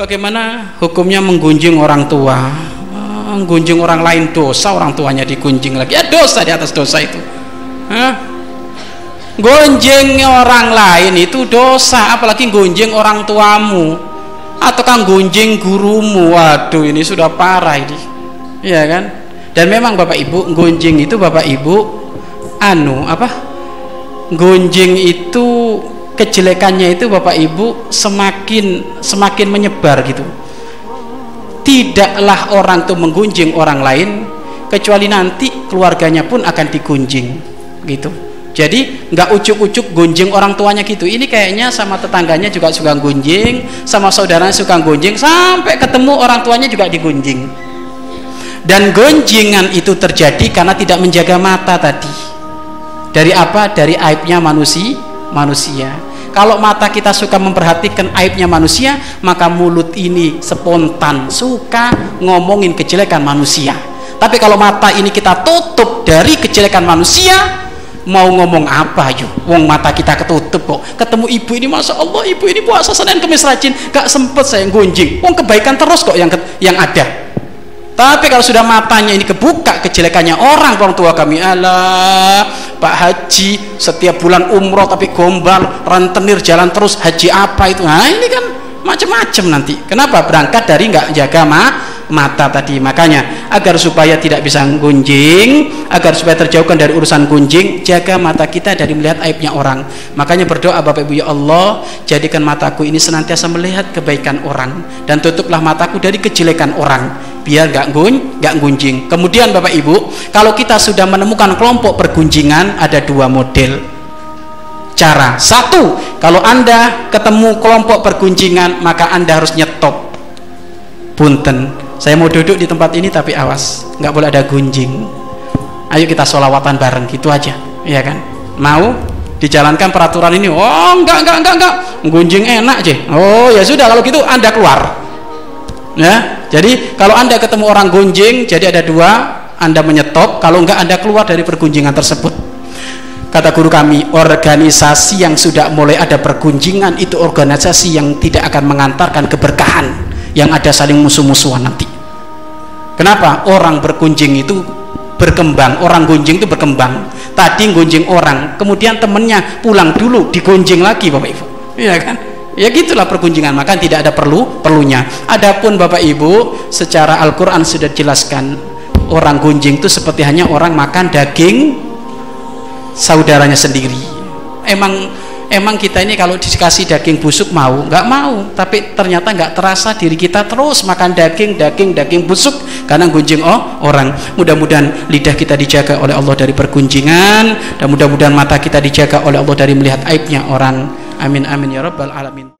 Bagaimana hukumnya menggunjing orang tua? Menggunjing orang lain dosa, orang tuanya digunjing lagi. Ya dosa di atas dosa itu. Hah? Gonjing orang lain itu dosa, apalagi gonjing orang tuamu atau kan gonjing gurumu. Waduh, ini sudah parah ini. Iya kan? Dan memang Bapak Ibu, gonjing itu Bapak Ibu anu apa? Gonjing itu kejelekannya itu Bapak Ibu semakin semakin menyebar gitu tidaklah orang tuh menggunjing orang lain kecuali nanti keluarganya pun akan digunjing gitu jadi nggak ucuk-ucuk gunjing orang tuanya gitu. Ini kayaknya sama tetangganya juga suka gunjing sama saudaranya suka gunjing sampai ketemu orang tuanya juga digunjing. Dan gonjingan itu terjadi karena tidak menjaga mata tadi. Dari apa? dari aibnya manusia manusia. Kalau mata kita suka memperhatikan aibnya manusia maka mulut ini spontan suka ngomongin kejelekan manusia. Tapi kalau mata ini kita tutup dari kejelekan manusia mau ngomong apa yuk wong mata kita ketutup kok. Ketemu ibu ini masa Allah ibu ini puasa Senin Kamis rajin. Gak sempet saya gunjing wong kebaikan terus kok yang yang ada. Tapi kalau sudah matanya ini kebuka kejelekannya orang orang tua kami Allah Pak Haji setiap bulan umroh tapi gombal rentenir jalan terus haji apa itu? Nah ini kan macam-macam nanti. Kenapa? Berangkat dari nggak jaga ma mata tadi. Makanya agar supaya tidak bisa gunjing agar supaya terjauhkan dari urusan gunjing jaga mata kita dari melihat aibnya orang. Makanya berdoa Bapak Ibu ya Allah jadikan mataku ini senantiasa melihat kebaikan orang dan tutuplah mataku dari kejelekan orang. Biar nggak gun nggak gunjing kemudian bapak ibu kalau kita sudah menemukan kelompok pergunjingan ada dua model. Cara. Satu kalau anda ketemu kelompok pergunjingan maka anda harus nyetop. Punten saya mau duduk di tempat ini tapi awas nggak boleh ada gunjing. Ayo kita solawatan bareng gitu aja iya kan? Mau dijalankan peraturan ini? Oh enggak enggak enggak enggak gunjing enak aja. Oh ya sudah kalau gitu anda keluar. Ya jadi kalau anda ketemu orang gunjing jadi ada dua anda menyetop. Kalau enggak anda keluar dari pergunjingan tersebut. Kata guru kami organisasi yang sudah mulai ada pergunjingan itu organisasi yang tidak akan mengantarkan keberkahan. Yang ada saling musuh-musuhan nanti kenapa? Orang berkunjing itu berkembang orang gunjing itu berkembang. Tadi gunjing orang kemudian temennya pulang dulu digunjing lagi bapak ibu. Iya kan? Ya gitulah perkunjingan maka tidak ada perlu perlunya. Adapun Bapak Ibu secara Al-Qur'an sudah jelaskan orang gunjing itu seperti hanya orang makan daging saudaranya sendiri. Emang emang kita ini kalau dikasih daging busuk mau? Nggak mau. Tapi ternyata nggak terasa diri kita terus makan daging daging daging busuk. Karena gunjing oh orang. Mudah-mudahan lidah kita dijaga oleh Allah dari pergunjingan. Dan mudah-mudahan mata kita dijaga oleh Allah dari melihat aibnya orang. Amin amin ya rabbal alamin.